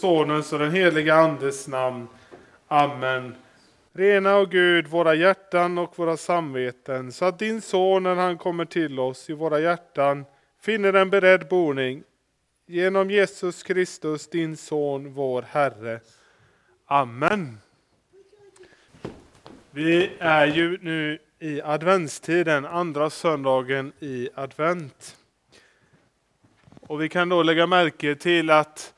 Sonens och den heliga Andes namn. Amen. Rena, och Gud, våra hjärtan och våra samveten, så att din son, när han kommer till oss i våra hjärtan, finner en beredd boning. Genom Jesus Kristus, din son, vår Herre. Amen. Vi är ju nu i adventstiden, andra söndagen i advent. Och vi kan då lägga märke till att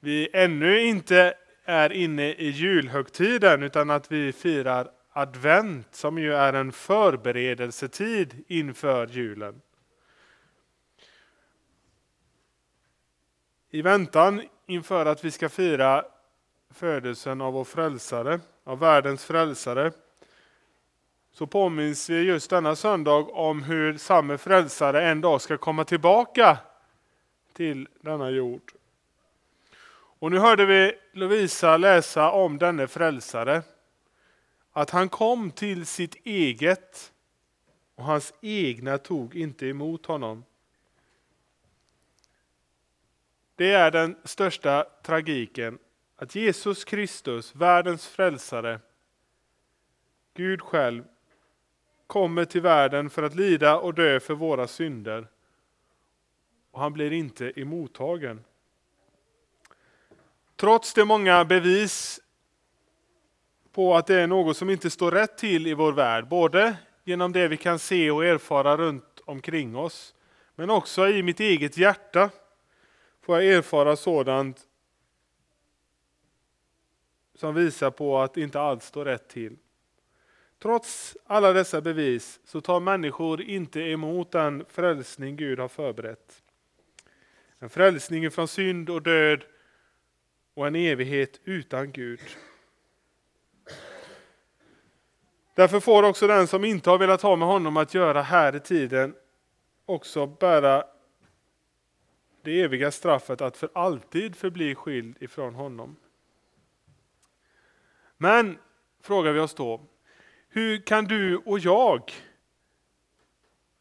vi ännu inte är inne i julhögtiden utan att vi firar advent som ju är en förberedelsetid inför julen. I väntan inför att vi ska fira födelsen av vår frälsare, av världens frälsare, så påminns vi just denna söndag om hur samme frälsare en dag ska komma tillbaka till denna jord. Och nu hörde vi Lovisa läsa om denne frälsare. Att han kom till sitt eget och hans egna tog inte emot honom. Det är den största tragiken, att Jesus Kristus, världens frälsare, Gud själv, kommer till världen för att lida och dö för våra synder. Och han blir inte emottagen. Trots de många bevis på att det är något som inte står rätt till i vår värld, både genom det vi kan se och erfara runt omkring oss, men också i mitt eget hjärta får jag erfara sådant som visar på att inte allt står rätt till. Trots alla dessa bevis så tar människor inte emot den frälsning Gud har förberett. En frälsning från synd och död och en evighet utan Gud. Därför får också den som inte har velat ha med honom att göra här i tiden också bära det eviga straffet att för alltid förbli skild ifrån honom. Men, frågar vi oss då, hur kan du och jag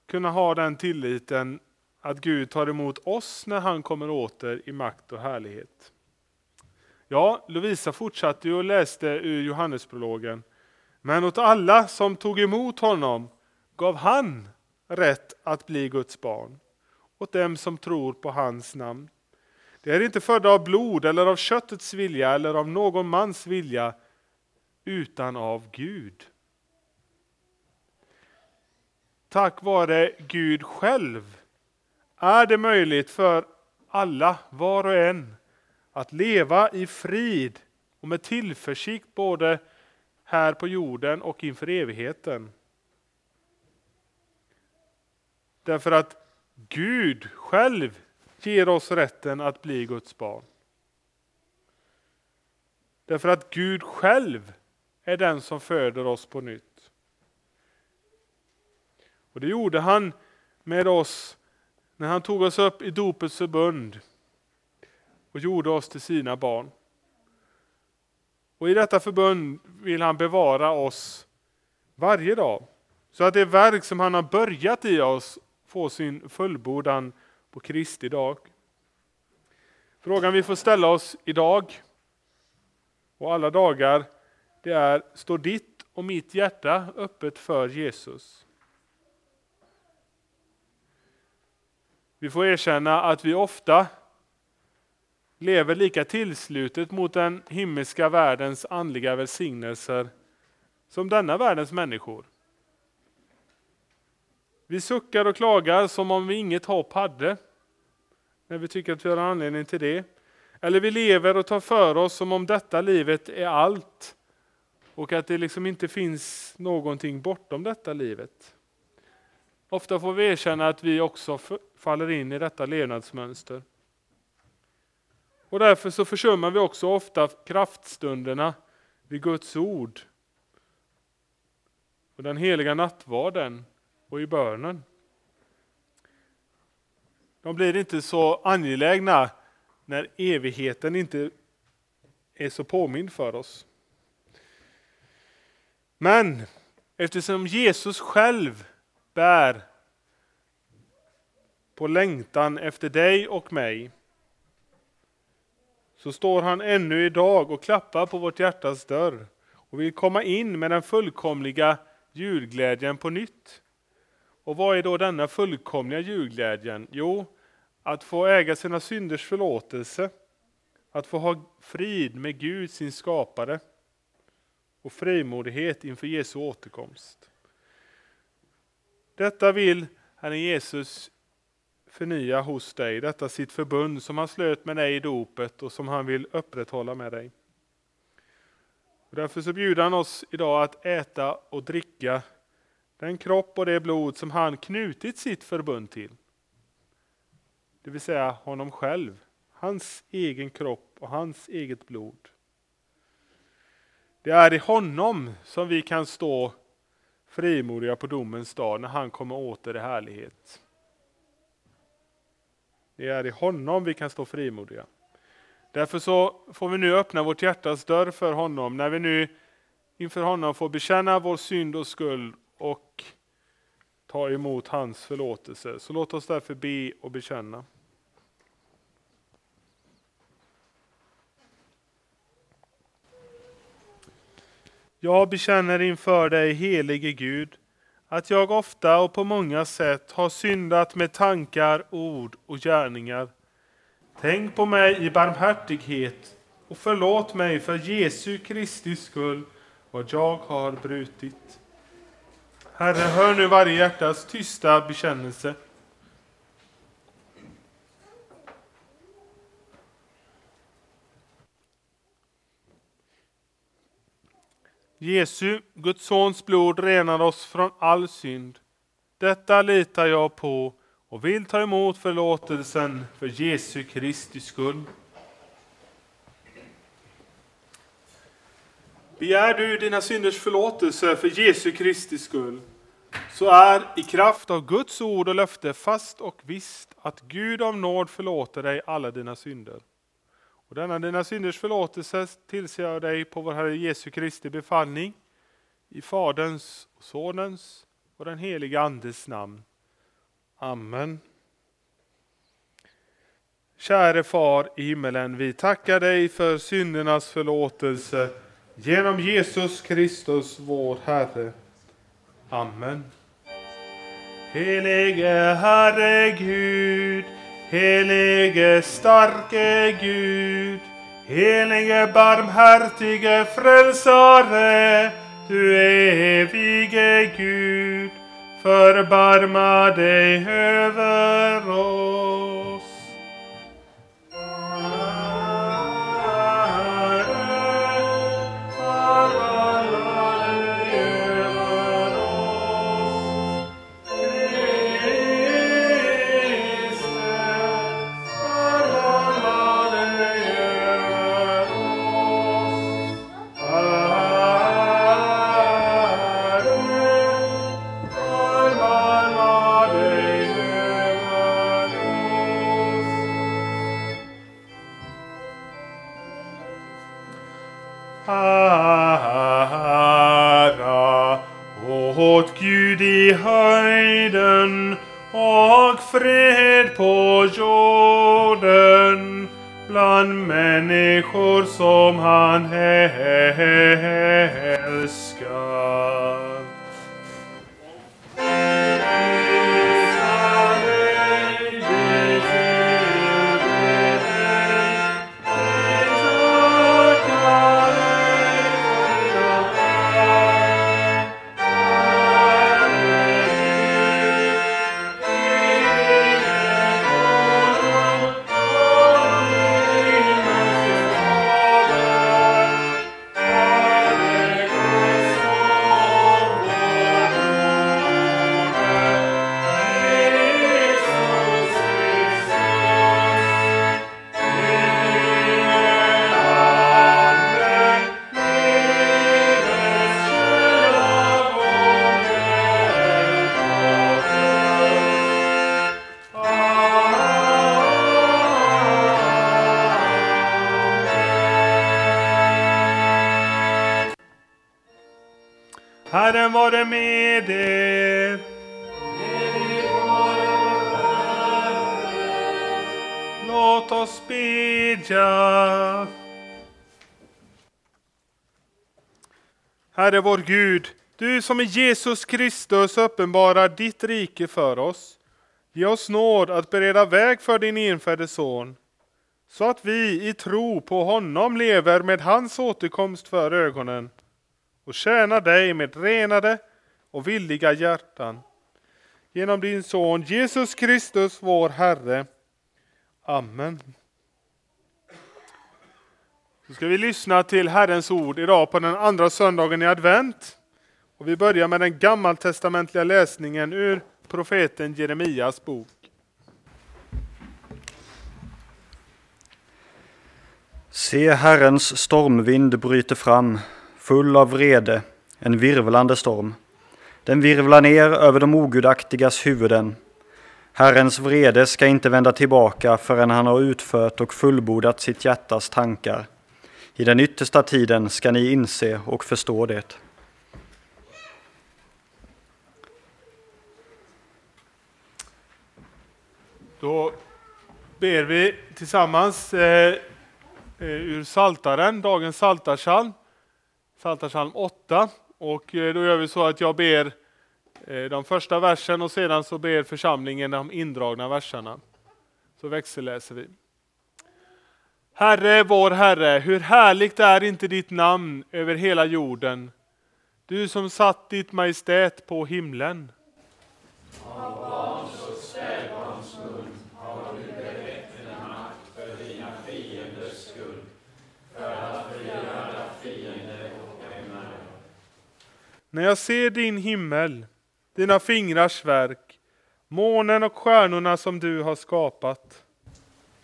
kunna ha den tilliten att Gud tar emot oss när han kommer åter i makt och härlighet? Ja, Lovisa fortsatte ju och läste ur Johannesprologen. Men åt alla som tog emot honom gav han rätt att bli Guds barn, åt dem som tror på hans namn. Det är inte födda av blod eller av köttets vilja eller av någon mans vilja, utan av Gud. Tack vare Gud själv är det möjligt för alla, var och en, att leva i frid och med tillförsikt både här på jorden och inför evigheten. Därför att Gud själv ger oss rätten att bli Guds barn. Därför att Gud själv är den som föder oss på nytt. Och det gjorde han med oss när han tog oss upp i dopets förbund och gjorde oss till sina barn. Och i detta förbund vill han bevara oss varje dag. Så att det verk som han har börjat i oss får sin fullbordan på Kristi dag. Frågan vi får ställa oss idag och alla dagar det är, står ditt och mitt hjärta öppet för Jesus? Vi får erkänna att vi ofta lever lika tillslutet mot den himmelska världens andliga välsignelser som denna världens människor. Vi suckar och klagar som om vi inget hopp hade, när vi tycker att vi har anledning till det. Eller vi lever och tar för oss som om detta livet är allt och att det liksom inte finns någonting bortom detta livet. Ofta får vi erkänna att vi också faller in i detta levnadsmönster. Och därför så försummar vi också ofta kraftstunderna vid Guds ord. Och den heliga nattvarden och i bönen. De blir inte så angelägna när evigheten inte är så påmind för oss. Men eftersom Jesus själv bär på längtan efter dig och mig så står han ännu idag och klappar på vårt hjärtas dörr och vill komma in med den fullkomliga julglädjen på nytt. Och vad är då denna fullkomliga julglädjen? Jo, att få äga sina synders förlåtelse, att få ha frid med Gud, sin skapare, och frimodighet inför Jesu återkomst. Detta vill Herren Jesus förnya hos dig, detta sitt förbund som han slöt med dig i dopet och som han vill upprätthålla med dig. Och därför så bjuder han oss idag att äta och dricka den kropp och det blod som han knutit sitt förbund till. Det vill säga honom själv, hans egen kropp och hans eget blod. Det är i honom som vi kan stå frimodiga på domens dag när han kommer åter i härlighet. Det är i honom vi kan stå frimodiga. Därför så får vi nu öppna vårt hjärtas dörr för honom när vi nu inför honom får bekänna vår synd och skuld och ta emot hans förlåtelse. Så låt oss därför be och bekänna. Jag bekänner inför dig, helige Gud, att jag ofta och på många sätt har syndat med tankar, ord och gärningar. Tänk på mig i barmhärtighet och förlåt mig för Jesu Kristi skull vad jag har brutit. Herre, hör nu varje hjärtas tysta bekännelse. Jesu, Guds sons blod renar oss från all synd. Detta litar jag på och vill ta emot förlåtelsen för Jesu Kristi skull. Begär du dina synders förlåtelse för Jesu Kristi skull, så är i kraft av Guds ord och löfte fast och visst att Gud av nåd förlåter dig alla dina synder. Och denna dina synders förlåtelse tillser jag dig på vår Herre Jesu Kristi befallning i Faderns, och Sonens och den helige Andes namn. Amen. Käre Far i himmelen, vi tackar dig för syndernas förlåtelse genom Jesus Kristus, vår Herre. Amen. Helige Herre Gud, Helige starke Gud, helige barmhärtige frälsare, du evige Gud, förbarma dig över oss. Höjden och fred på jorden bland människor som han älskar. Herren vare med er. Låt Låt oss bedja. Herre vår Gud, du som i Jesus Kristus uppenbarar ditt rike för oss. Ge oss nåd att bereda väg för din enfödde son, så att vi i tro på honom lever med hans återkomst för ögonen och tjänar dig med renade och villiga hjärtan. Genom din son Jesus Kristus, vår Herre. Amen. Nu ska vi lyssna till Herrens ord idag på den andra söndagen i advent. Och vi börjar med den gammaltestamentliga läsningen ur profeten Jeremias bok. Se, Herrens stormvind bryter fram, full av vrede, en virvlande storm. Den virvlar ner över de ogudaktigas huvuden. Herrens vrede ska inte vända tillbaka förrän han har utfört och fullbordat sitt hjärtas tankar. I den yttersta tiden ska ni inse och förstå det. Då ber vi tillsammans eh, eh ur Saltaren, dagens Saltarsalm, Psaltarpsalm 8. Och eh, då gör vi så att jag ber eh, de första versen och sedan så ber församlingen de indragna verserna. Så växelläser vi. Herre, vår Herre, hur härligt är inte ditt namn över hela jorden? Du som satt ditt majestät på himlen. När jag ser din himmel, dina fingrars verk, månen och stjärnorna som du har skapat.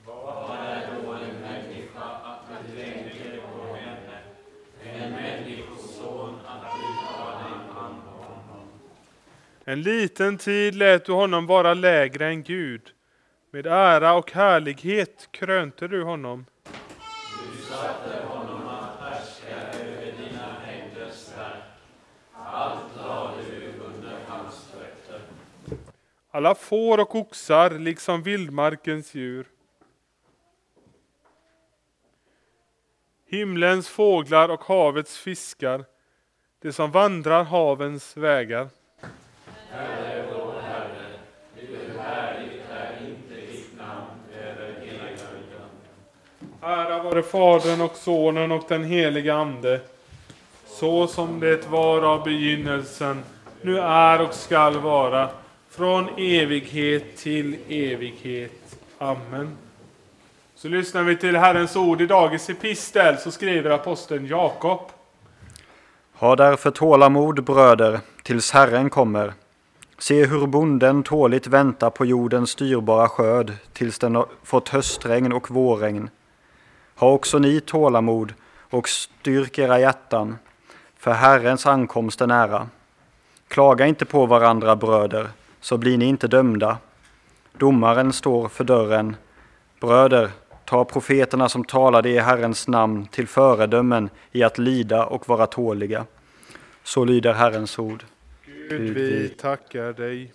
Vad är då en människa att du tänker på henne, en människoson att du tar dig hand om honom? En liten tid lät du honom vara lägre än Gud. Med ära och härlighet krönte du honom. Du satte honom att härska över dina händers verk. Allt lade du under hans fötter. Alla får och oxar, liksom vildmarkens djur. Himlens fåglar och havets fiskar, det som vandrar havens vägar. Herre, vår Herre, hur härligt är inte ditt namn över hela jorden. Ära vare Fadern och Sonen och den helige Ande, så som det var av begynnelsen, nu är och skall vara, från evighet till evighet. Amen. Så lyssnar vi till Herrens ord i dagens epistel, så skriver aposteln Jakob. Ha därför tålamod, bröder, tills Herren kommer. Se hur bonden tåligt väntar på jordens dyrbara skörd tills den har fått höstregn och vårregn. Ha också ni tålamod och styrk era hjärtan, för Herrens ankomst är nära. Klaga inte på varandra, bröder, så blir ni inte dömda. Domaren står för dörren. Bröder, ta profeterna som talade i Herrens namn till föredömen i att lida och vara tåliga. Så lyder Herrens ord. Gud, vi tackar dig.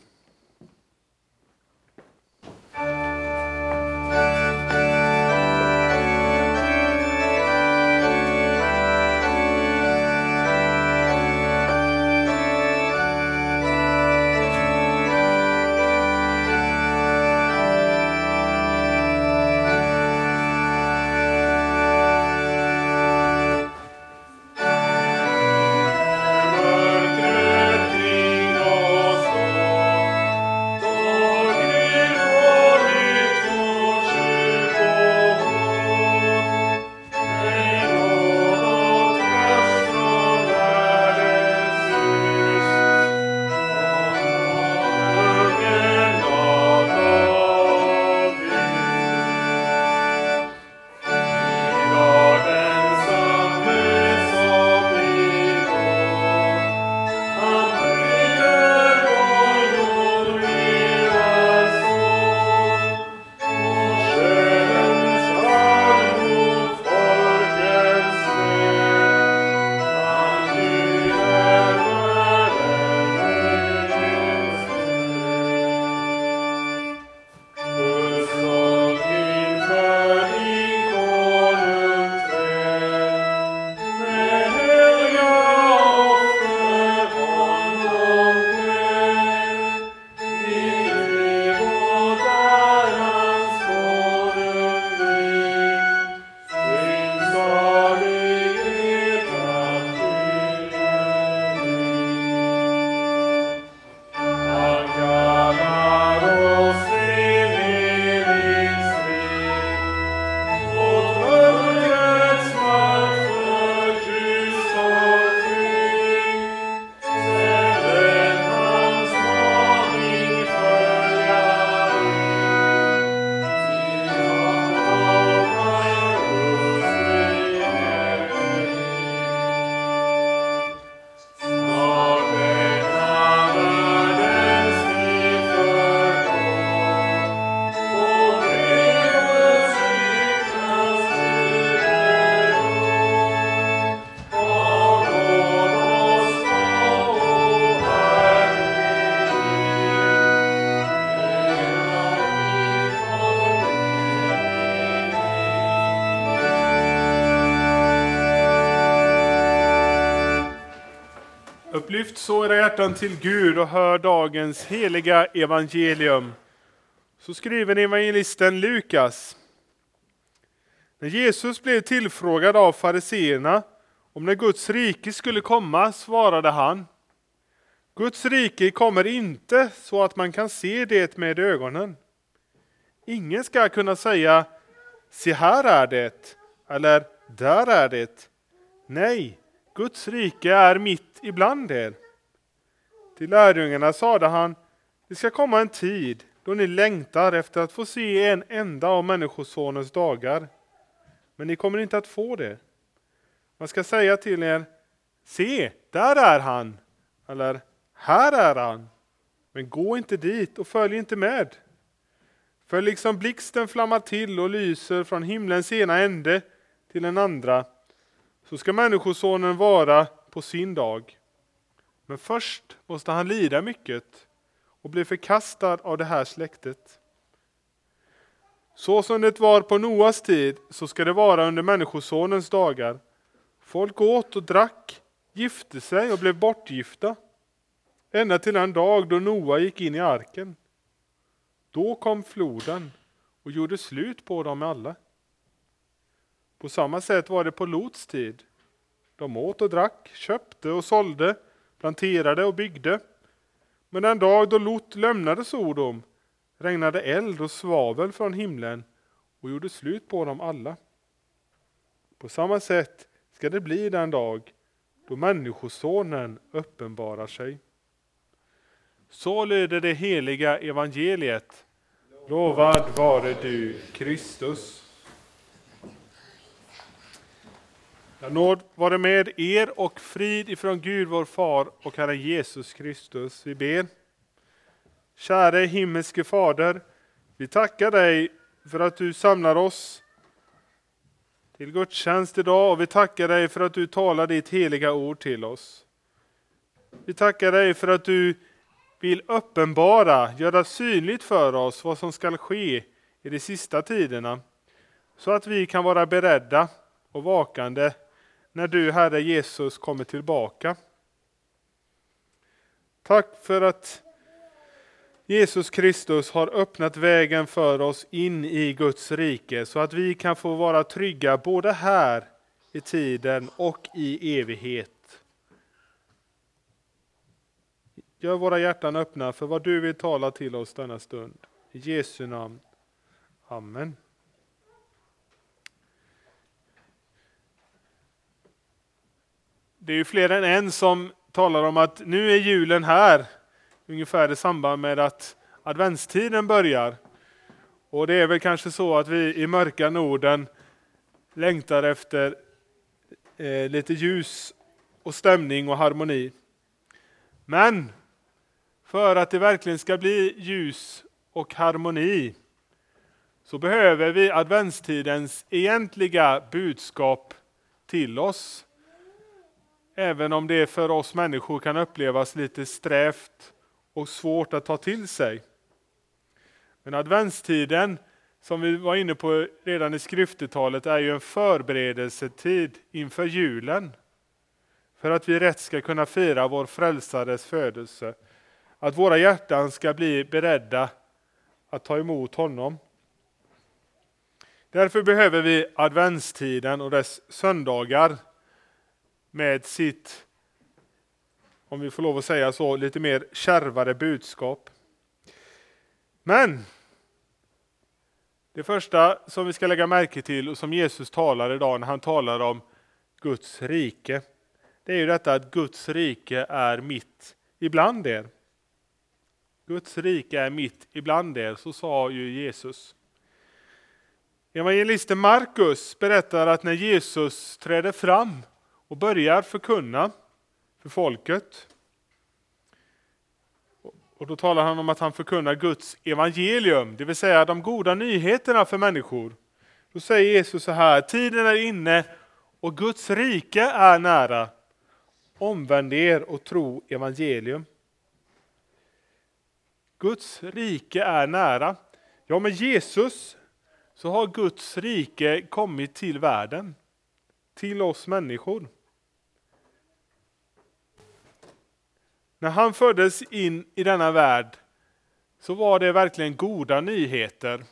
Lyft så era hjärtan till Gud och hör dagens heliga evangelium. Så skriver evangelisten Lukas. När Jesus blev tillfrågad av fariseerna om när Guds rike skulle komma svarade han Guds rike kommer inte så att man kan se det med ögonen. Ingen ska kunna säga Se här är det, eller Där är det. Nej, Guds rike är mitt ibland er. Till lärjungarna sade han, det ska komma en tid då ni längtar efter att få se en enda av Människosonens dagar. Men ni kommer inte att få det. Man ska säga till er, se, där är han, eller här är han. Men gå inte dit och följ inte med. För liksom blixten flammar till och lyser från himlens ena ände till den andra, så ska Människosonen vara på sin dag. Men först måste han lida mycket och bli förkastad av det här släktet. Så som det var på Noas tid, så ska det vara under Människosonens dagar. Folk åt och drack, gifte sig och blev bortgifta. Ända till den dag då Noa gick in i arken. Då kom floden och gjorde slut på dem alla. På samma sätt var det på Lots tid. De åt och drack, köpte och sålde, planterade och byggde. Men den dag då Lot lämnade Sodom regnade eld och svavel från himlen och gjorde slut på dem alla. På samma sätt ska det bli den dag då Människosonen uppenbarar sig. Så lyder det heliga evangeliet. Lovad vare du, Kristus. Ja, nåd vare med er och frid ifrån Gud vår far och Herre Jesus Kristus. Vi ber. Käre himmelske Fader, vi tackar dig för att du samlar oss till gudstjänst idag och vi tackar dig för att du talar ditt heliga ord till oss. Vi tackar dig för att du vill uppenbara, göra synligt för oss vad som skall ske i de sista tiderna, så att vi kan vara beredda och vakande när du, Herre Jesus, kommer tillbaka. Tack för att Jesus Kristus har öppnat vägen för oss in i Guds rike så att vi kan få vara trygga både här i tiden och i evighet. Gör våra hjärtan öppna för vad du vill tala till oss denna stund. I Jesu namn. Amen. Det är ju fler än en som talar om att nu är julen här, ungefär i samband med att adventstiden börjar. Och det är väl kanske så att vi i mörka Norden längtar efter eh, lite ljus och stämning och harmoni. Men för att det verkligen ska bli ljus och harmoni så behöver vi adventstidens egentliga budskap till oss. Även om det för oss människor kan upplevas lite strävt och svårt att ta till sig. Men adventstiden, som vi var inne på redan i skriftetalet, är ju en förberedelsetid inför julen. För att vi rätt ska kunna fira vår frälsares födelse att våra hjärtan ska bli beredda att ta emot honom. Därför behöver vi adventstiden och dess söndagar med sitt, om vi får lov att säga så, lite mer kärvare budskap. Men det första som vi ska lägga märke till och som Jesus talar idag när han talar om Guds rike, det är ju detta att Guds rike är mitt ibland er. Guds rike är mitt ibland er, så sa ju Jesus. Evangelisten Markus berättar att när Jesus träder fram och börjar förkunna för folket, och då talar han om att han förkunnar Guds evangelium, det vill säga de goda nyheterna för människor. Då säger Jesus så här, tiden är inne och Guds rike är nära. Omvänd er och tro evangelium. Guds rike är nära. Ja, med Jesus så har Guds rike kommit till världen, till oss människor. När han föddes in i denna värld så var det verkligen goda nyheter.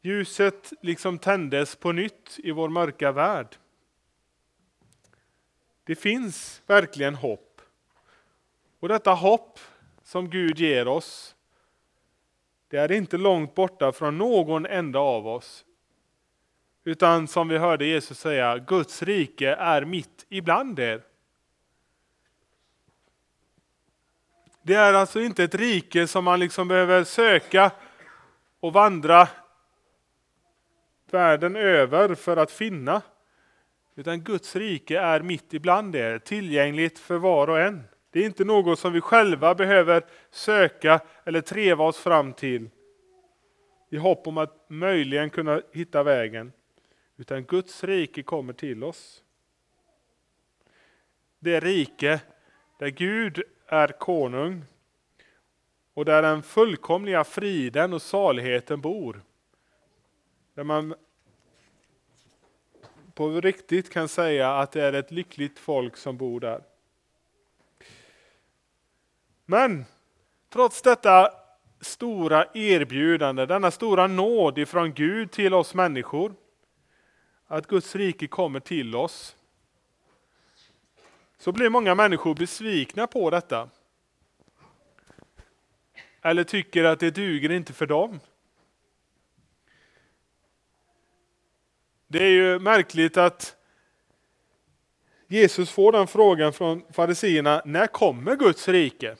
Ljuset liksom tändes på nytt i vår mörka värld. Det finns verkligen hopp. Och detta hopp som Gud ger oss, det är inte långt borta från någon enda av oss. Utan som vi hörde Jesus säga, Guds rike är mitt ibland er. Det är alltså inte ett rike som man liksom behöver söka och vandra världen över för att finna. Utan Guds rike är mitt ibland er, tillgängligt för var och en. Det är inte något som vi själva behöver söka eller treva oss fram till i hopp om att möjligen kunna hitta vägen. Utan Guds rike kommer till oss. Det rike där Gud är konung och där den fullkomliga friden och saligheten bor. Där man på riktigt kan säga att det är ett lyckligt folk som bor där. Men trots detta stora erbjudande, denna stora nåd ifrån Gud till oss människor, att Guds rike kommer till oss, så blir många människor besvikna på detta. Eller tycker att det duger inte för dem. Det är ju märkligt att Jesus får den frågan från fariseerna, när kommer Guds rike?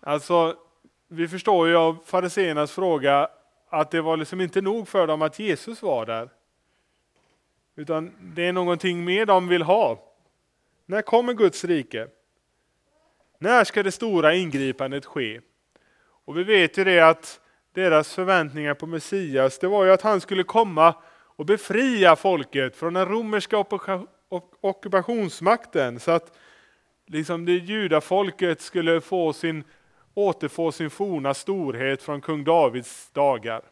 Alltså, vi förstår ju av fariseernas fråga att det var liksom inte nog för dem att Jesus var där. Utan det är någonting mer de vill ha. När kommer Guds rike? När ska det stora ingripandet ske? Och vi vet ju det att deras förväntningar på Messias, det var ju att han skulle komma och befria folket från den romerska ockupationsmakten så att liksom det judafolket skulle få sin, återfå sin forna storhet från kung Davids dagar.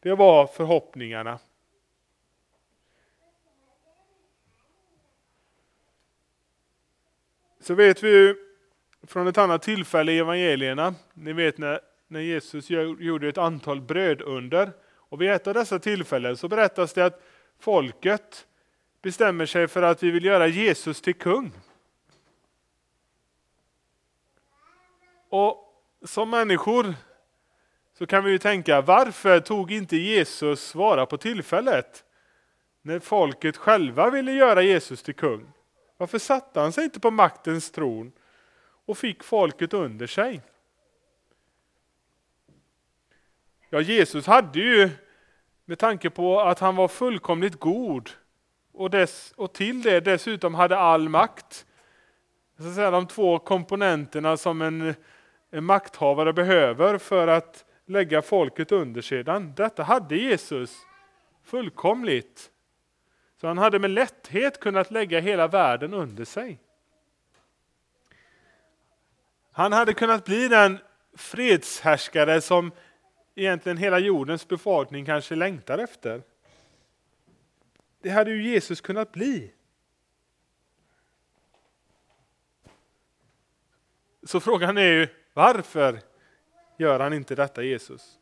Det var förhoppningarna. Så vet vi ju från ett annat tillfälle i evangelierna, ni vet när, när Jesus gjorde ett antal brödunder. Och vid ett av dessa tillfällen så berättas det att folket bestämmer sig för att vi vill göra Jesus till kung. Och som människor så kan vi ju tänka, varför tog inte Jesus vara på tillfället? När folket själva ville göra Jesus till kung. Varför satte han sig inte på maktens tron och fick folket under sig? Ja, Jesus hade ju, med tanke på att han var fullkomligt god och, dess, och till det dessutom hade all makt, så att säga, de två komponenterna som en, en makthavare behöver för att lägga folket under sedan. Detta hade Jesus fullkomligt. Så han hade med lätthet kunnat lägga hela världen under sig. Han hade kunnat bli den fredshärskare som egentligen hela jordens befolkning kanske längtar efter. Det hade ju Jesus kunnat bli. Så frågan är ju varför gör han inte detta Jesus?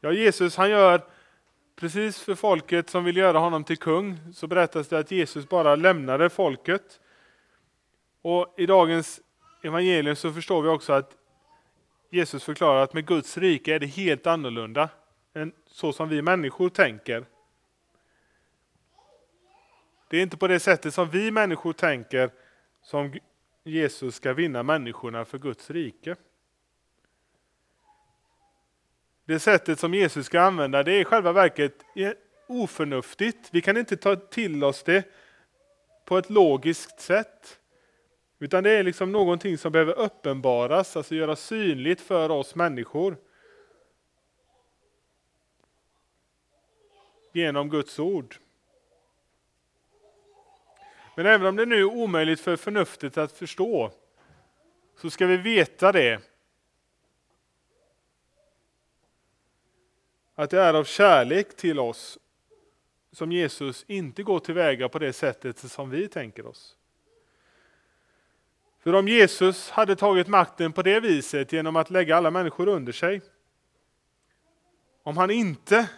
Ja, Jesus han gör precis för folket som vill göra honom till kung så berättas det att Jesus bara lämnade folket. Och i dagens evangelium så förstår vi också att Jesus förklarar att med Guds rike är det helt annorlunda än så som vi människor tänker. Det är inte på det sättet som vi människor tänker som Jesus ska vinna människorna för Guds rike. Det sättet som Jesus ska använda det är i själva verket oförnuftigt. Vi kan inte ta till oss det på ett logiskt sätt. Utan det är liksom någonting som behöver uppenbaras, alltså göras synligt för oss människor. Genom Guds ord. Men även om det nu är omöjligt för förnuftet att förstå, så ska vi veta det. Att det är av kärlek till oss som Jesus inte går tillväga på det sättet som vi tänker oss. För om Jesus hade tagit makten på det viset genom att lägga alla människor under sig, om han inte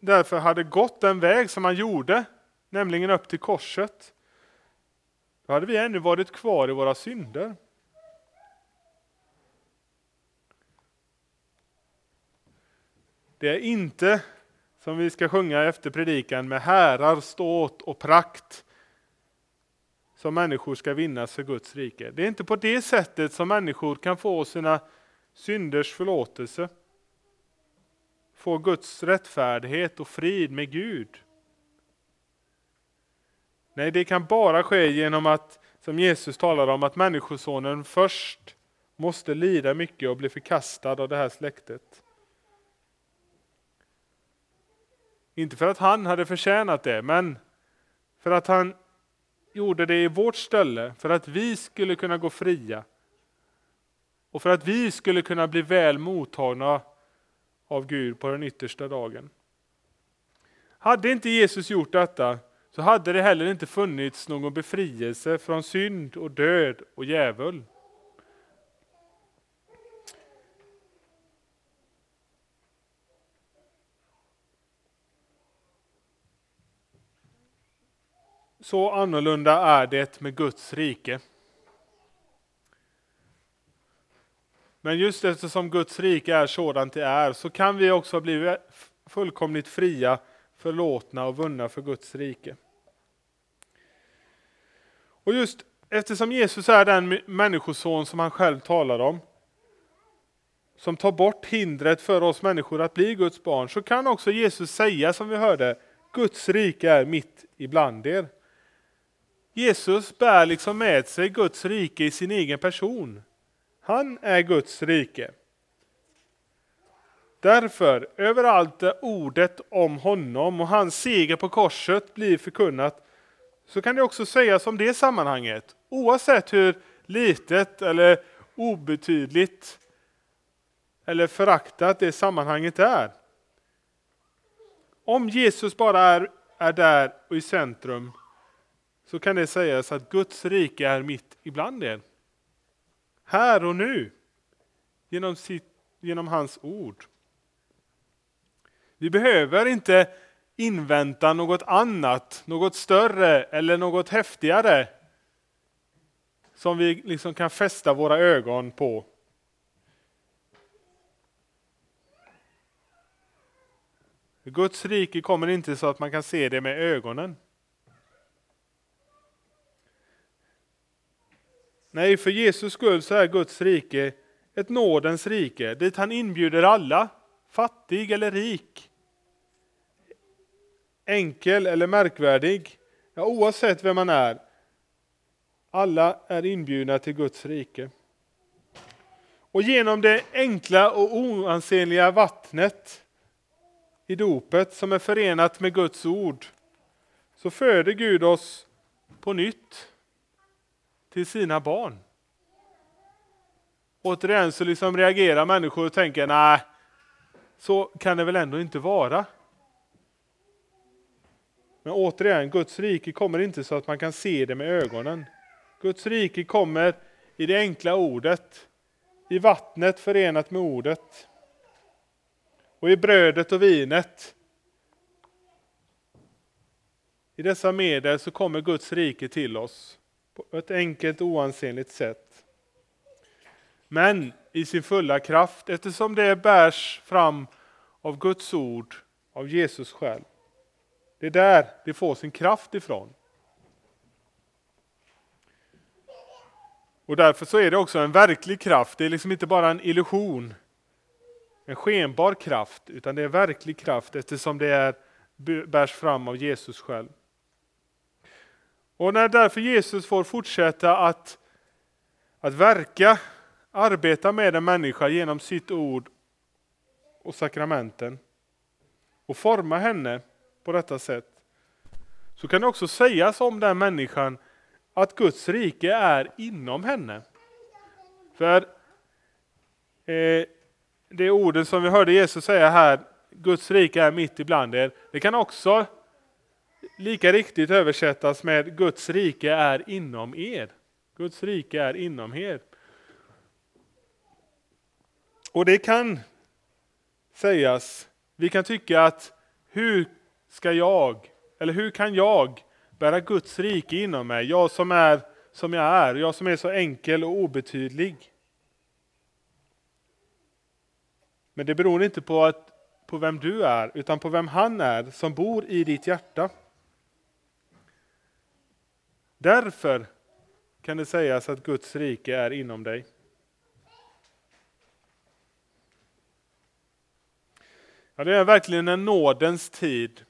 därför hade gått den väg som han gjorde, nämligen upp till korset, då hade vi ännu varit kvar i våra synder. Det är inte som vi ska sjunga efter predikan med härar, ståt och prakt som människor ska vinnas för Guds rike. Det är inte på det sättet som människor kan få sina synders förlåtelse. Få Guds rättfärdighet och frid med Gud. Nej, det kan bara ske genom att, som Jesus talar om, att Människosonen först måste lida mycket och bli förkastad av det här släktet. Inte för att han hade förtjänat det, men för att han gjorde det i vårt ställe, för att vi skulle kunna gå fria. Och för att vi skulle kunna bli väl mottagna av Gud på den yttersta dagen. Hade inte Jesus gjort detta så hade det heller inte funnits någon befrielse från synd och död och djävul. Så annorlunda är det med Guds rike. Men just eftersom Guds rike är sådant det är så kan vi också bli fullkomligt fria, förlåtna och vunna för Guds rike. Och just eftersom Jesus är den människoson som han själv talar om, som tar bort hindret för oss människor att bli Guds barn, så kan också Jesus säga som vi hörde, Guds rike är mitt ibland er. Jesus bär liksom med sig Guds rike i sin egen person. Han är Guds rike. Därför, överallt där ordet om honom och hans seger på korset blir förkunnat, så kan det också sägas om det sammanhanget, oavsett hur litet eller obetydligt eller föraktat det sammanhanget är. Om Jesus bara är, är där och i centrum så kan det sägas att Guds rike är mitt ibland er. Här och nu, genom, sitt, genom hans ord. Vi behöver inte invänta något annat, något större eller något häftigare som vi liksom kan fästa våra ögon på. Guds rike kommer inte så att man kan se det med ögonen. Nej, för Jesus skull så är Guds rike ett nådens rike dit han inbjuder alla, fattig eller rik, enkel eller märkvärdig, ja, oavsett vem man är. Alla är inbjudna till Guds rike. Och genom det enkla och oansenliga vattnet i dopet som är förenat med Guds ord så föder Gud oss på nytt till sina barn. Återigen så liksom reagerar människor och tänker nej, så kan det väl ändå inte vara. Men återigen, Guds rike kommer inte så att man kan se det med ögonen. Guds rike kommer i det enkla ordet, i vattnet förenat med ordet och i brödet och vinet. I dessa medel så kommer Guds rike till oss på ett enkelt oansenligt sätt. Men i sin fulla kraft eftersom det bärs fram av Guds ord, av Jesus själv. Det är där det får sin kraft ifrån. Och därför så är det också en verklig kraft. Det är liksom inte bara en illusion, en skenbar kraft, utan det är verklig kraft eftersom det är, bärs fram av Jesus själv. Och när därför Jesus får fortsätta att, att verka, arbeta med en människa genom sitt ord och sakramenten och forma henne på detta sätt, så kan det också sägas om den människan att Guds rike är inom henne. För eh, det orden som vi hörde Jesus säga här, Guds rike är mitt ibland er, det kan också lika riktigt översättas med Guds rike är inom er. Guds rike är inom er. Och det kan sägas, vi kan tycka att hur ska jag, eller hur kan jag bära Guds rike inom mig? Jag som är som jag är, jag som är så enkel och obetydlig. Men det beror inte på, att, på vem du är, utan på vem han är som bor i ditt hjärta. Därför kan det sägas att Guds rike är inom dig. Ja, det är verkligen en nådens tid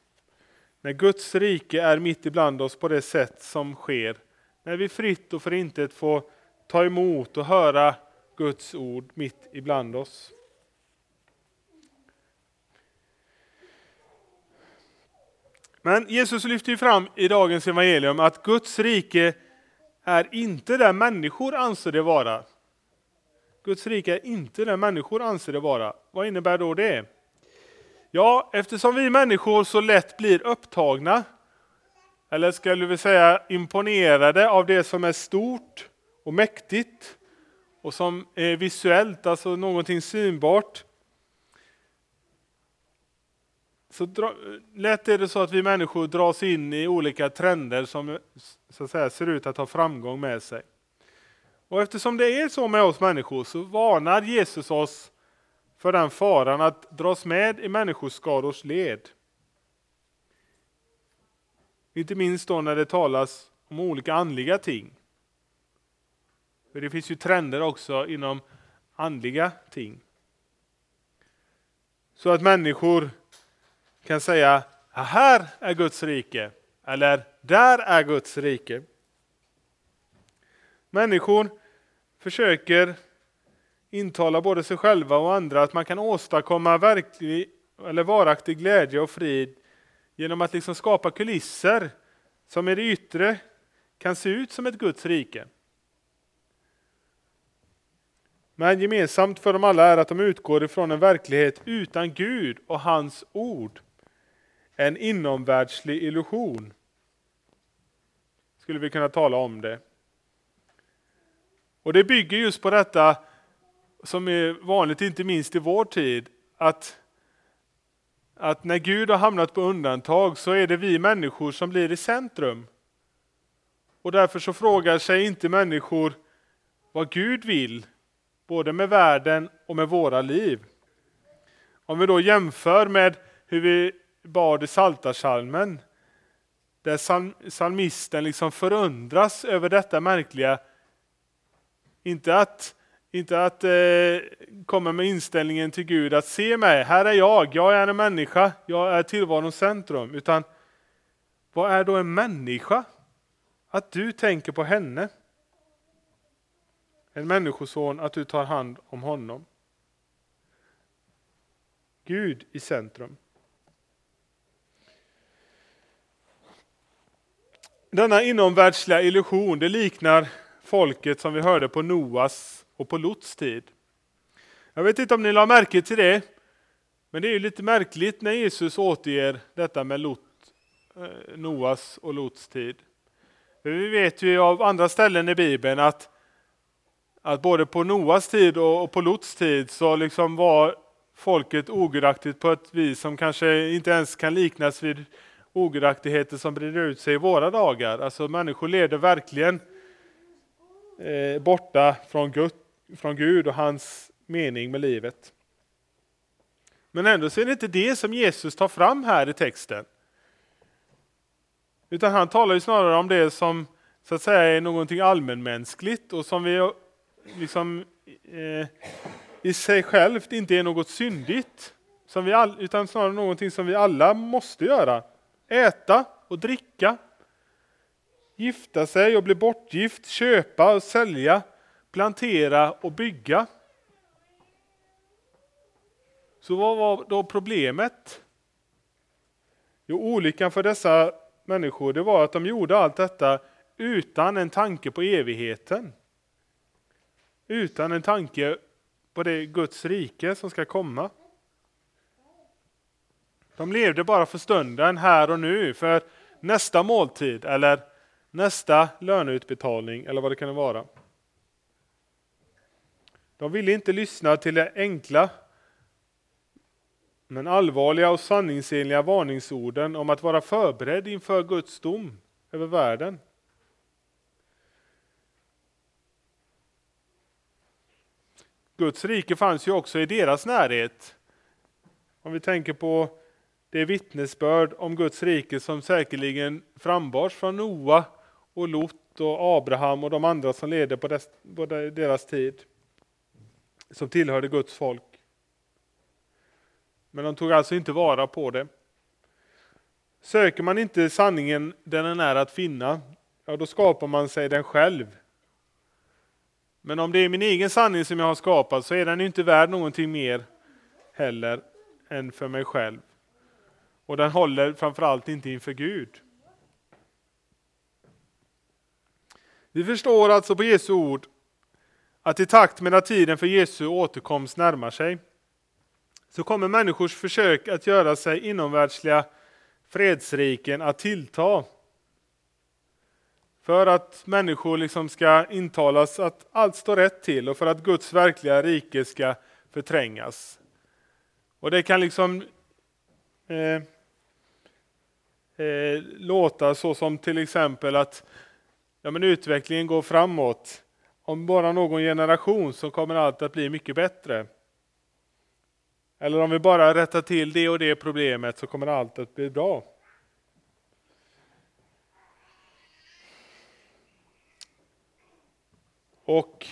när Guds rike är mitt ibland oss på det sätt som sker. När vi fritt och förintet får ta emot och höra Guds ord mitt ibland oss. Men Jesus lyfter ju fram i dagens evangelium att Guds rike är inte där människor anser det vara. Guds rike är inte där människor anser det vara. Vad innebär då det? Ja, eftersom vi människor så lätt blir upptagna, eller skulle vi säga imponerade av det som är stort och mäktigt och som är visuellt, alltså någonting synbart, så dra, lätt är det så att vi människor dras in i olika trender som så att säga, ser ut att ha framgång med sig. Och eftersom det är så med oss människor så varnar Jesus oss för den faran att dras med i människoskarors led. Inte minst då när det talas om olika andliga ting. För det finns ju trender också inom andliga ting. Så att människor kan säga här är Guds rike eller där är Guds rike. Människor försöker intalar både sig själva och andra att man kan åstadkomma verklig eller varaktig glädje och frid genom att liksom skapa kulisser som i det yttre kan se ut som ett Guds rike. Men gemensamt för dem alla är att de utgår ifrån en verklighet utan Gud och hans ord. En inomvärldslig illusion. Skulle vi kunna tala om det. Och det bygger just på detta som är vanligt, inte minst i vår tid, att, att när Gud har hamnat på undantag så är det vi människor som blir i centrum. Och därför så frågar sig inte människor vad Gud vill, både med världen och med våra liv. Om vi då jämför med hur vi bad i Psaltarpsalmen där psalmisten liksom förundras över detta märkliga, inte att inte att eh, komma med inställningen till Gud att se mig, här är jag, jag är en människa, jag är tillvarons centrum. Utan vad är då en människa? Att du tänker på henne. En människoson, att du tar hand om honom. Gud i centrum. Denna inomvärldsliga illusion, det liknar folket som vi hörde på Noas och på Lots tid. Jag vet inte om ni la märke till det, men det är ju lite märkligt när Jesus återger detta med Lot, eh, Noas och Lots tid. För vi vet ju av andra ställen i Bibeln att, att både på Noas tid och på Lots tid så liksom var folket ogudaktigt på ett vis som kanske inte ens kan liknas vid ogudaktigheter som breder ut sig i våra dagar. Alltså människor levde verkligen eh, borta från Gud, från Gud och hans mening med livet. Men ändå så är det inte det som Jesus tar fram här i texten. Utan han talar ju snarare om det som så att säga är någonting allmänmänskligt och som vi liksom eh, i sig självt inte är något syndigt. Som vi all, utan snarare någonting som vi alla måste göra. Äta och dricka. Gifta sig och bli bortgift, köpa och sälja, plantera och bygga. Så vad var då problemet? Jo, olyckan för dessa människor det var att de gjorde allt detta utan en tanke på evigheten. Utan en tanke på det Guds rike som ska komma. De levde bara för stunden, här och nu. För nästa måltid eller nästa löneutbetalning eller vad det kan vara. De ville inte lyssna till det enkla men allvarliga och sanningsenliga varningsorden om att vara förberedd inför Guds dom över världen. Guds rike fanns ju också i deras närhet. Om vi tänker på det vittnesbörd om Guds rike som säkerligen frambars från Noa och Lot och Abraham och de andra som levde på deras tid. Som tillhörde Guds folk. Men de tog alltså inte vara på det. Söker man inte sanningen där den är att finna, ja då skapar man sig den själv. Men om det är min egen sanning som jag har skapat så är den inte värd någonting mer heller än för mig själv. Och den håller framförallt inte inför Gud. Vi förstår alltså på Jesu ord att i takt med att tiden för Jesu återkomst närmar sig så kommer människors försök att göra sig inomvärldsliga fredsriken att tillta. För att människor liksom ska intalas att allt står rätt till och för att Guds verkliga rike ska förträngas. Och det kan liksom eh, eh, låta så som till exempel att ja, men utvecklingen går framåt. Om bara någon generation så kommer allt att bli mycket bättre. Eller om vi bara rättar till det och det problemet så kommer allt att bli bra. Och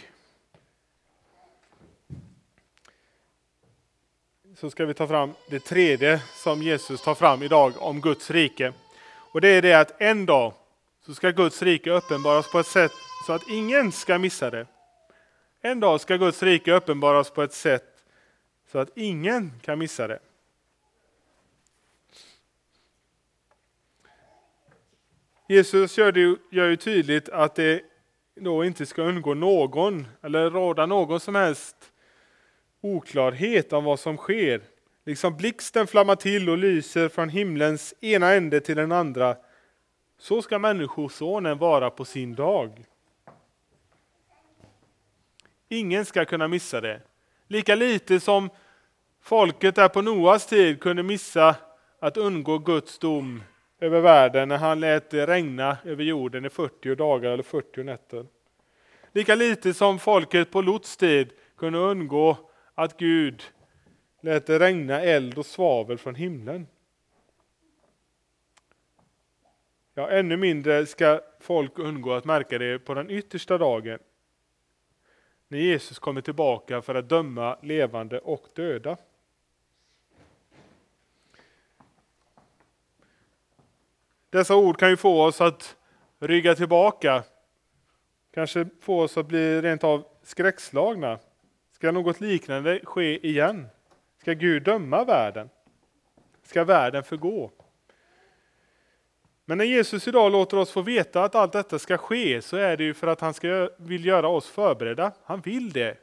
så ska vi ta fram det tredje som Jesus tar fram idag om Guds rike. Och det är det att en dag så ska Guds rike uppenbaras på ett sätt så att ingen ska missa det. En dag ska Guds rike uppenbaras på ett sätt så att ingen kan missa det. Jesus gör, det, gör ju tydligt att det då inte ska undgå någon eller råda någon som helst oklarhet om vad som sker. Liksom blixten flammar till och lyser från himlens ena ände till den andra. Så ska Människosonen vara på sin dag. Ingen ska kunna missa det. Lika lite som folket där på Noas tid kunde missa att undgå Guds dom över världen när han lät det regna över jorden i 40 dagar eller 40 nätter. Lika lite som folket på Lots tid kunde undgå att Gud lät det regna eld och svavel från himlen. Ja, ännu mindre ska folk undgå att märka det på den yttersta dagen när Jesus kommer tillbaka för att döma levande och döda. Dessa ord kan ju få oss att rygga tillbaka, kanske få oss att bli rent av skräckslagna. Ska något liknande ske igen? Ska Gud döma världen? Ska världen förgå? Men när Jesus idag låter oss få veta att allt detta ska ske så är det ju för att han ska, vill göra oss förberedda. Han vill det.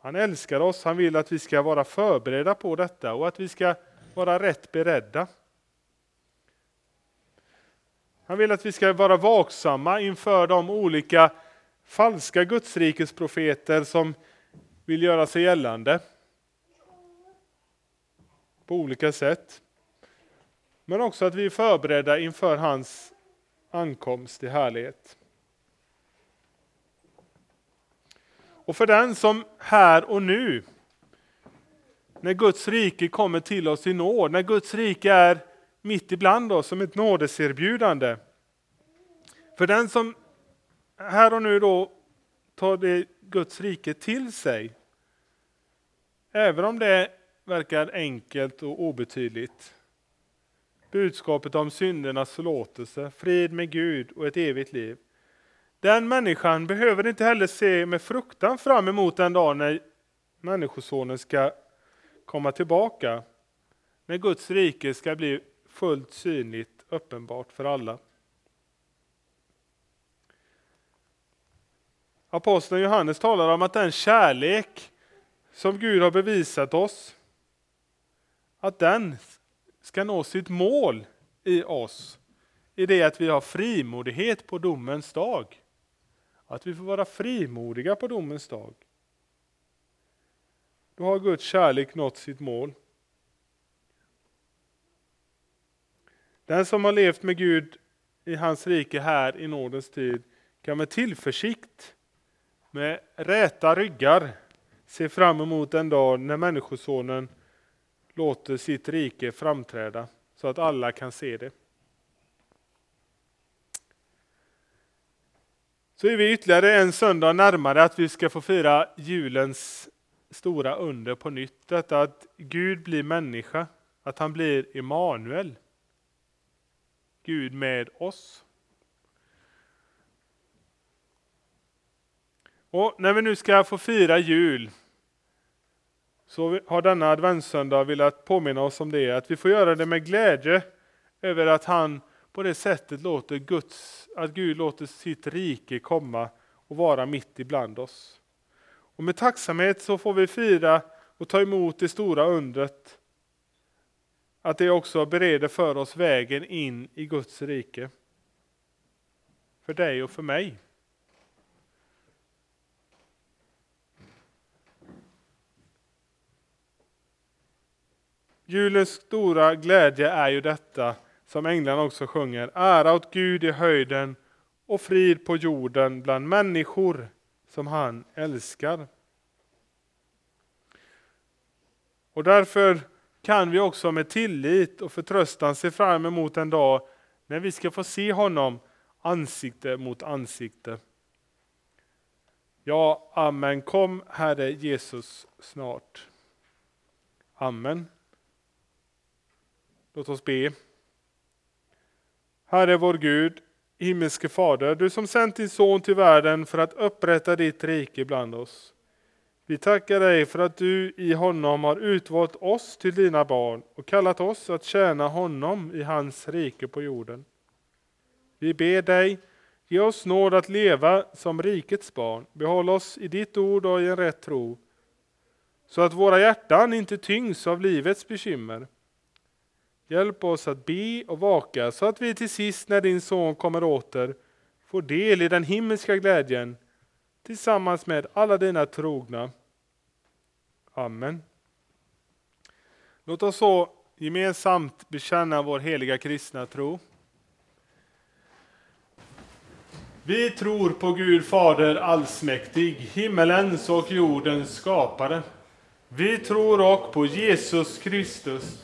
Han älskar oss, han vill att vi ska vara förberedda på detta och att vi ska vara rätt beredda. Han vill att vi ska vara vaksamma inför de olika falska gudsrikesprofeter som vill göra sig gällande på olika sätt. Men också att vi är förberedda inför hans ankomst i härlighet. Och för den som här och nu, när Guds rike kommer till oss i nåd, när Guds rike är mitt ibland oss som ett nådeserbjudande. För den som här och nu då tar det Guds rike till sig, även om det verkar enkelt och obetydligt, budskapet om syndernas förlåtelse, frid med Gud och ett evigt liv. Den människan behöver inte heller se med fruktan fram emot den dag när Människosonen ska komma tillbaka. När Guds rike ska bli fullt synligt uppenbart för alla. Aposteln Johannes talar om att den kärlek som Gud har bevisat oss, att den ska nå sitt mål i oss i det att vi har frimodighet på domens dag. Att vi får vara frimodiga på domens dag. Då har Guds kärlek nått sitt mål. Den som har levt med Gud i hans rike här i nådens tid kan med tillförsikt, med räta ryggar se fram emot den dag när Människosonen låter sitt rike framträda så att alla kan se det. Så är vi ytterligare en söndag närmare att vi ska få fira julens stora under på nytt. Detta att Gud blir människa, att han blir Emanuel. Gud med oss. Och när vi nu ska få fira jul så har denna adventssöndag velat påminna oss om det, att vi får göra det med glädje över att han på det sättet låter Guds, att Gud låter sitt rike komma och vara mitt ibland oss. Och med tacksamhet så får vi fira och ta emot det stora undret. Att det också bereder för oss vägen in i Guds rike. För dig och för mig. Julens stora glädje är ju detta som änglarna också sjunger. Ära åt Gud i höjden och frid på jorden bland människor som han älskar. Och därför kan vi också med tillit och förtröstan se fram emot en dag när vi ska få se honom ansikte mot ansikte. Ja, amen. Kom Herre Jesus snart. Amen. Låt oss be. Herre vår Gud, himmelske Fader, du som sänt din son till världen för att upprätta ditt rike bland oss. Vi tackar dig för att du i honom har utvalt oss till dina barn och kallat oss att tjäna honom i hans rike på jorden. Vi ber dig, ge oss nåd att leva som rikets barn, behåll oss i ditt ord och i en rätt tro, så att våra hjärtan inte tyngs av livets bekymmer Hjälp oss att be och vaka så att vi till sist när din son kommer åter får del i den himmelska glädjen tillsammans med alla dina trogna. Amen. Låt oss så gemensamt bekänna vår heliga kristna tro. Vi tror på Gud Fader allsmäktig, himmelens och jordens skapare. Vi tror också på Jesus Kristus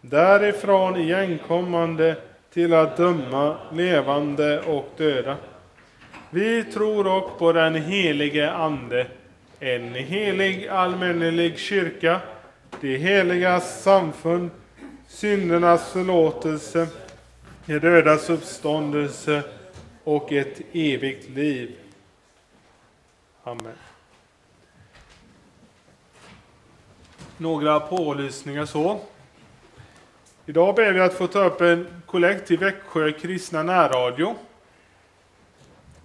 därifrån igenkommande till att döma levande och döda. Vi tror också på den helige Ande, en helig allmännelig kyrka, det heliga samfund, syndernas förlåtelse, de dödas uppståndelse och ett evigt liv. Amen. Några pålysningar så. Idag ber vi att få ta upp en kollekt till Växjö kristna närradio.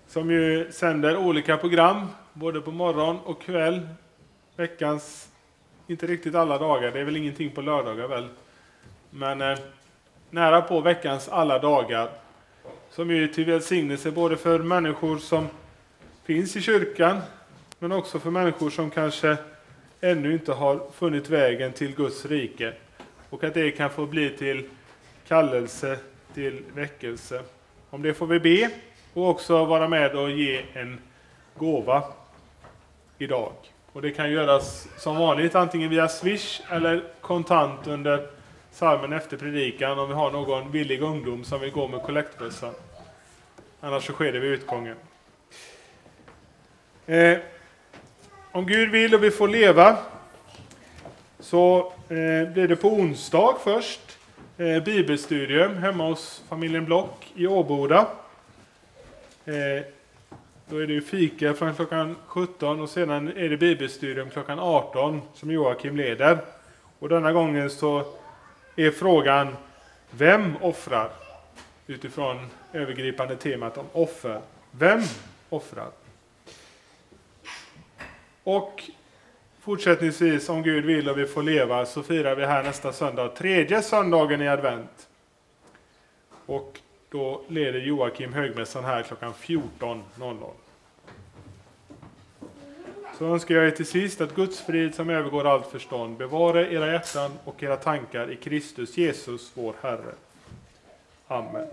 Som ju sänder olika program, både på morgon och kväll. Veckans, inte riktigt alla dagar, det är väl ingenting på lördagar väl. Men eh, nära på veckans alla dagar. Som är till välsignelse både för människor som finns i kyrkan, men också för människor som kanske ännu inte har funnit vägen till Guds rike och att det kan få bli till kallelse till väckelse. Om det får vi be och också vara med och ge en gåva idag. Och det kan göras som vanligt antingen via Swish eller kontant under salmen efter predikan om vi har någon villig ungdom som vill gå med kollektbössan. Annars så sker det vid utgången. Eh, om Gud vill och vi får leva så Eh, blir det på onsdag först. eh, bibelstudium hemma hos familjen Block i Åboda. Eh, då är det ju fika från klockan 17 och sedan är det bibelstudium klockan 18 som Joakim leder. Och denna gången så är frågan Vem offrar? Utifrån övergripande temat om offer. Vem offrar? Och fortsättningsvis, om Gud vill och vi får leva, så firar vi här nästa söndag, tredje söndagen i advent. Och då leder Joakim högmässan här klockan 14.00. Så önskar jag er till sist att Guds frid som övergår allt förstånd bevara era hjärtan och era tankar i Kristus Jesus, vår Herre. Amen.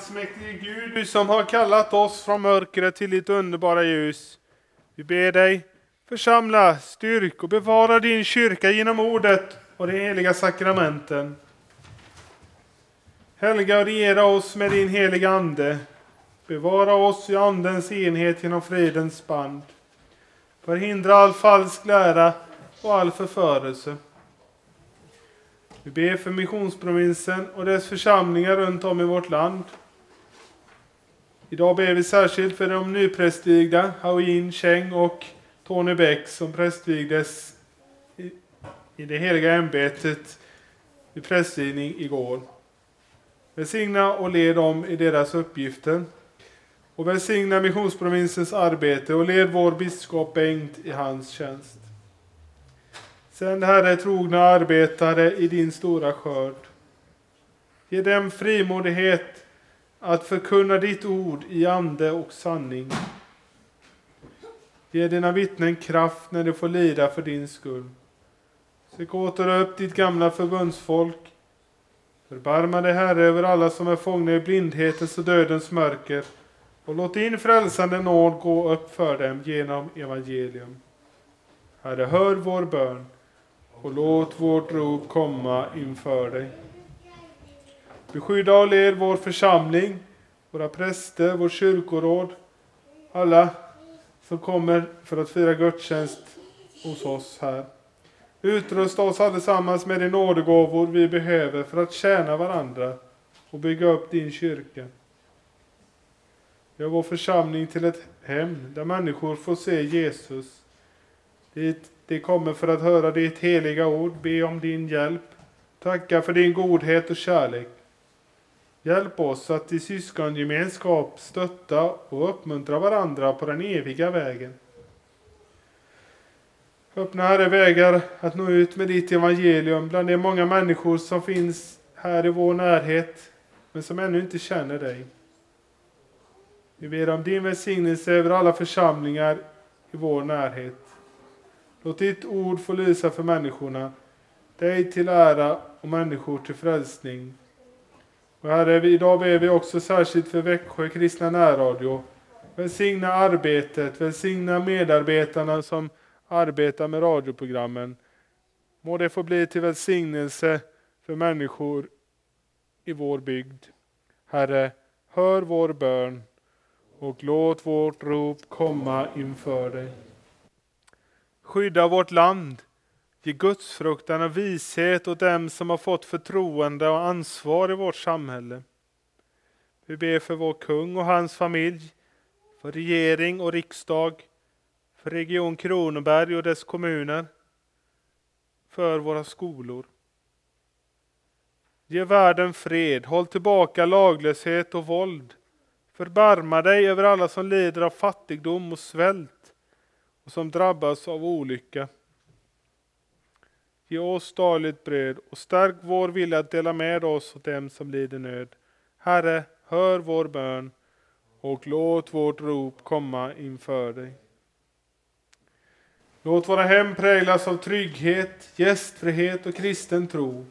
Allsmäktige Gud, du som har kallat oss från mörkret till ditt underbara ljus. Vi ber dig församla, styrk och bevara din kyrka genom ordet och de heliga sakramenten. Helga och regera oss med din heliga Ande. Bevara oss i Andens enhet genom fridens band. Förhindra all falsk lära och all förförelse. Vi ber för missionsprovinsen och dess församlingar runt om i vårt land. Idag ber vi särskilt för de nyprästvigda Hauin Cheng och Tony Bäck som prästvigdes i, i det heliga ämbetet vid prästvigning igår. Välsigna och led dem i deras uppgifter. Och välsigna missionsprovinsens arbete och led vår biskop Bengt i hans tjänst. Sänd Herre trogna arbetare i din stora skörd. Ge dem frimodighet att förkunna ditt ord i ande och sanning. Ge dina vittnen kraft när de får lida för din skull. Sök åter upp ditt gamla förbundsfolk. Förbarma dig, Herre, över alla som är fångna i blindhetens och dödens mörker och låt din frälsande nåd gå upp för dem genom evangelium. Herre, hör vår bön och låt vårt rop komma inför dig. Beskydda och led vår församling, våra präster, vårt kyrkoråd, alla som kommer för att fira gudstjänst hos oss här. Utrusta oss allesammans med de nådegåvor vi behöver för att tjäna varandra och bygga upp din kyrka. Gör vår församling till ett hem där människor får se Jesus. Dit de kommer för att höra ditt heliga ord, be om din hjälp, tacka för din godhet och kärlek. Hjälp oss att i syskongemenskap stötta och uppmuntra varandra på den eviga vägen. Öppna Herre vägar att nå ut med ditt evangelium bland de många människor som finns här i vår närhet men som ännu inte känner dig. Vi ber om din välsignelse över alla församlingar i vår närhet. Låt ditt ord få lysa för människorna, dig till ära och människor till frälsning. Och Herre, idag ber vi också särskilt för Växjö kristna närradio. Välsigna arbetet, välsigna medarbetarna som arbetar med radioprogrammen. Må det få bli till välsignelse för människor i vår bygd. Herre, hör vår bön och låt vårt rop komma inför dig. Skydda vårt land. Ge gudsfruktan och vishet åt dem som har fått förtroende och ansvar i vårt samhälle. Vi ber för vår kung och hans familj, för regering och riksdag, för Region Kronoberg och dess kommuner, för våra skolor. Ge världen fred, håll tillbaka laglöshet och våld. Förbarma dig över alla som lider av fattigdom och svält och som drabbas av olycka. Ge oss dagligt bröd och stärk vår vilja att dela med oss åt dem som lider nöd. Herre, hör vår bön och låt vårt rop komma inför dig. Låt våra hem präglas av trygghet, gästfrihet och kristen tro.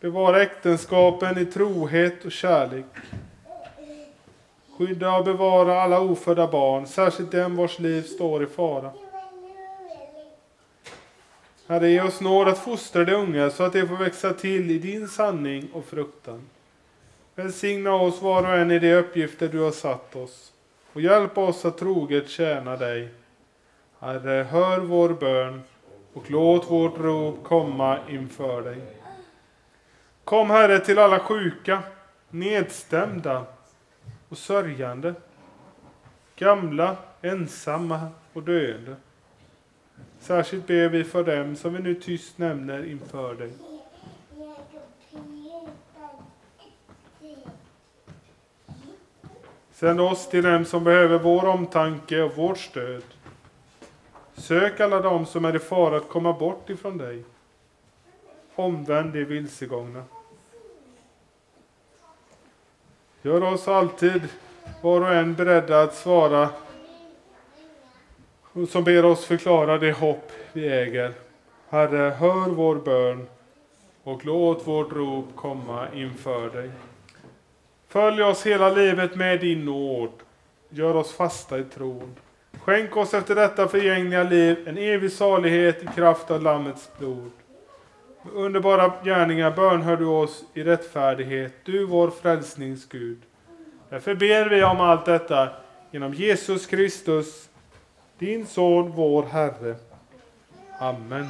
Bevara äktenskapen i trohet och kärlek. Skydda och bevara alla ofödda barn, särskilt dem vars liv står i fara. Herre, ge oss nåd att fostra de unga så att de får växa till i din sanning och fruktan. Välsigna oss var och en i de uppgifter du har satt oss och hjälp oss att troget tjäna dig. Herre, hör vår bön och låt vårt rop komma inför dig. Kom Herre till alla sjuka, nedstämda och sörjande, gamla, ensamma och döende. Särskilt ber vi för dem som vi nu tyst nämner inför dig. Sänd oss till dem som behöver vår omtanke och vårt stöd. Sök alla dem som är i fara att komma bort ifrån dig. Omvänd de vilsegångna. Gör oss alltid var och en beredda att svara och som ber oss förklara det hopp vi äger. Herre, hör vår bön och låt vårt rop komma inför dig. Följ oss hela livet med din nåd. Gör oss fasta i tron. Skänk oss efter detta förgängliga liv en evig salighet i kraft av Lammets blod. Med underbara gärningar bönhör du oss i rättfärdighet, du vår frälsningsgud. Därför ber vi om allt detta genom Jesus Kristus, din son, vår Herre. Amen.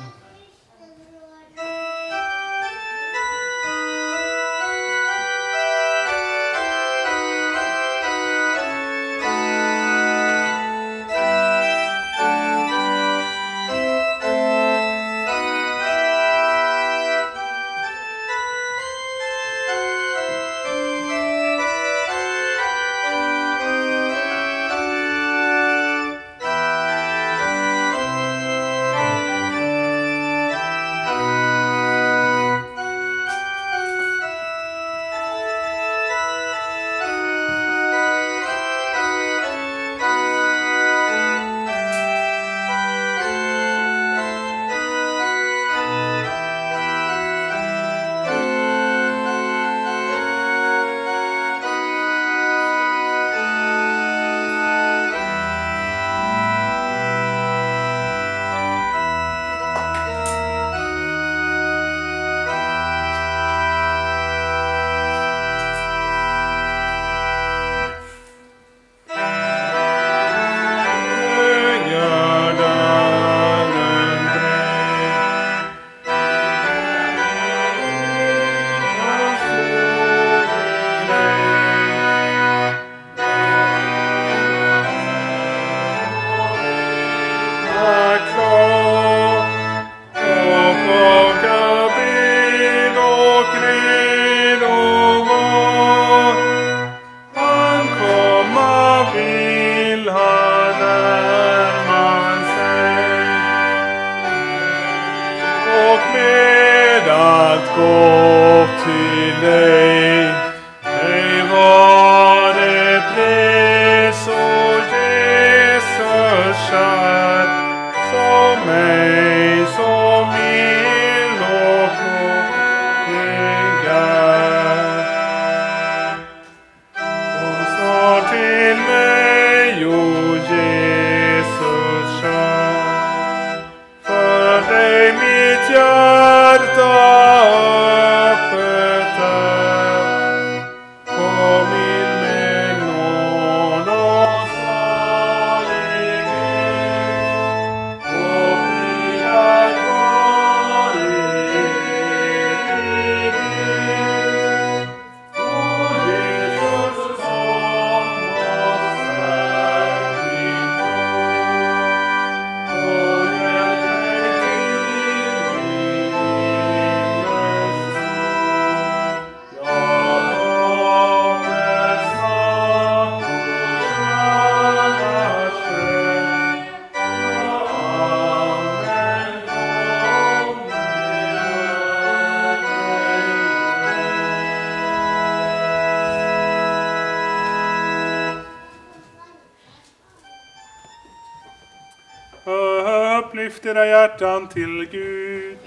Upplyft era hjärtan till Gud.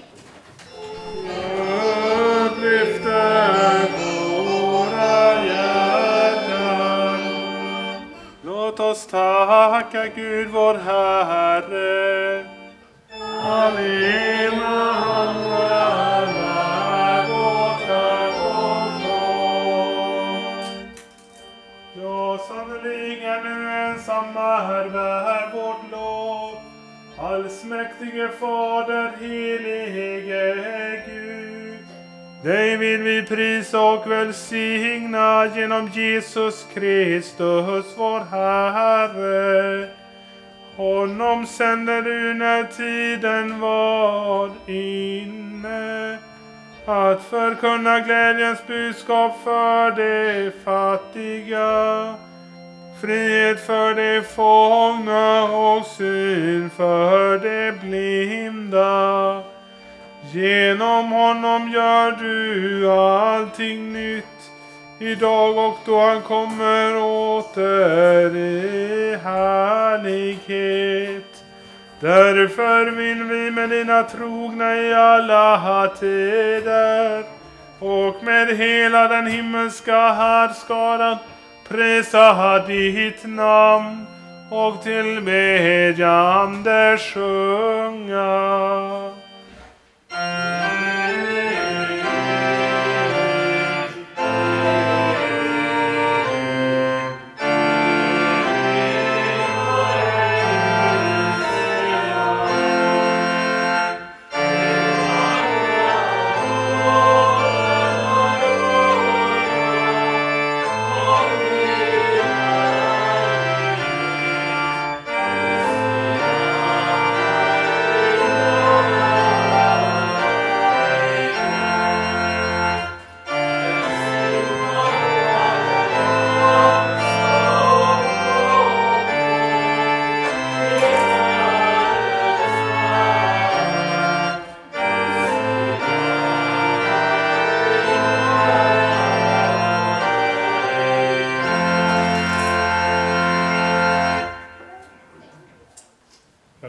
Upplyfter våra hjärtan. Låt oss tacka Gud vår Herre. Allena han är vårt ögonblick. Ja, sannerligen nu ensamma är värd vårt. Allsmäktige Fader, helige Gud. Dig vill vi prisa och välsigna genom Jesus Kristus, vår Herre. Honom sänder du när tiden var inne att förkunna glädjens budskap för de fattiga, frihet för de fångna och syn för de blinda. Genom honom gör du allting nytt idag och då han kommer åter i härlighet. Därför vill vi med dina trogna i alla tider och med hela den himmelska härskaran prisa ditt namn och tillbedjande sjunga.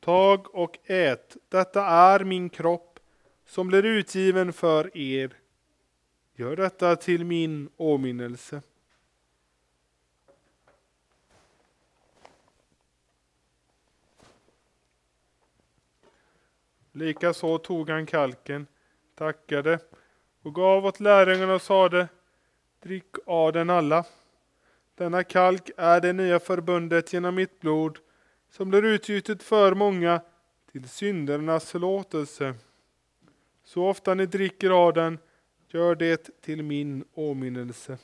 Tag och ät, detta är min kropp som blir utgiven för er. Gör detta till min åminnelse. Likaså tog han kalken, tackade och gav åt lärjungarna och sade Drick av den alla. Denna kalk är det nya förbundet genom mitt blod som blir utgjutet för många till syndernas förlåtelse. Så ofta ni dricker av den, gör det till min åminnelse.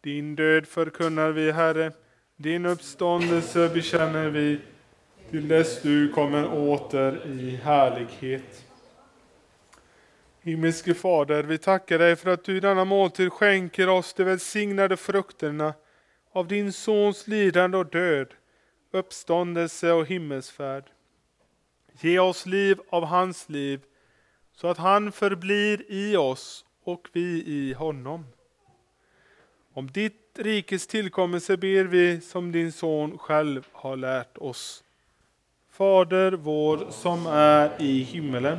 Din död förkunnar vi, Herre, din uppståndelse bekänner vi till dess du kommer åter i härlighet. Himmelske Fader, vi tackar dig för att du i denna måltid skänker oss de välsignade frukterna av din Sons lidande och död, uppståndelse och himmelsfärd. Ge oss liv av hans liv, så att han förblir i oss och vi i honom. Om ditt rikes tillkommelse ber vi som din son själv har lärt oss. Fader vår som är i himmelen.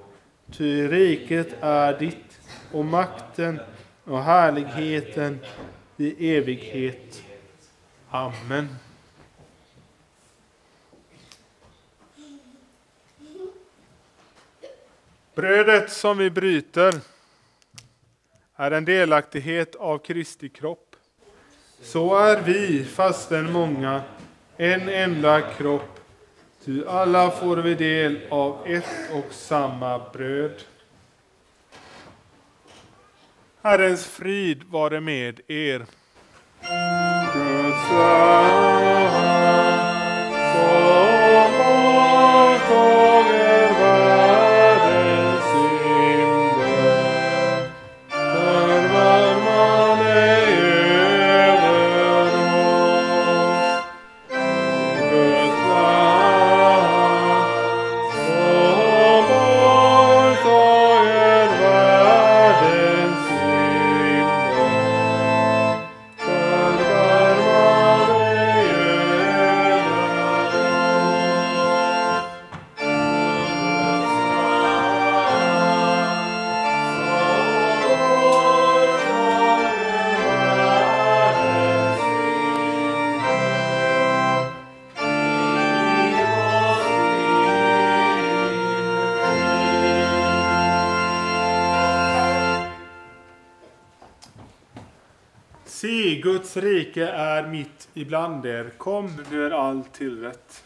Ty riket är ditt, och makten och härligheten i evighet. Amen. Brödet som vi bryter är en delaktighet av Kristi kropp. Så är vi, fastän många, en enda kropp, ty alla får vi del av ett och samma bröd. Herrens frid vare med er. Rike är mitt ibland er. Kom, nu är allt tillrätt.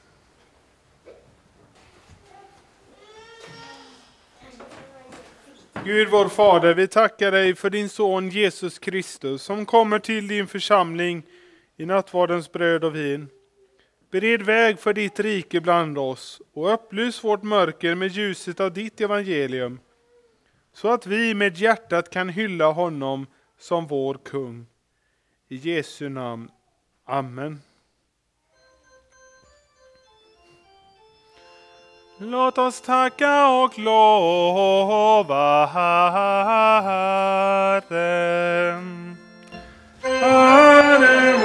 Gud vår Fader, vi tackar dig för din son Jesus Kristus som kommer till din församling i nattvardens bröd och vin. Bered väg för ditt rike bland oss och upplys vårt mörker med ljuset av ditt evangelium så att vi med hjärtat kan hylla honom som vår kung. I Jesu namn. Amen. Låt oss tacka och lova Herren. Herren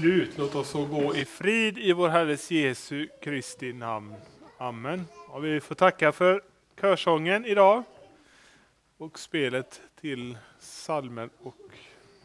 Slut. Låt oss så gå i frid i vår Herres Jesu Kristi namn. Amen. Och vi får tacka för körsången idag och spelet till salmer och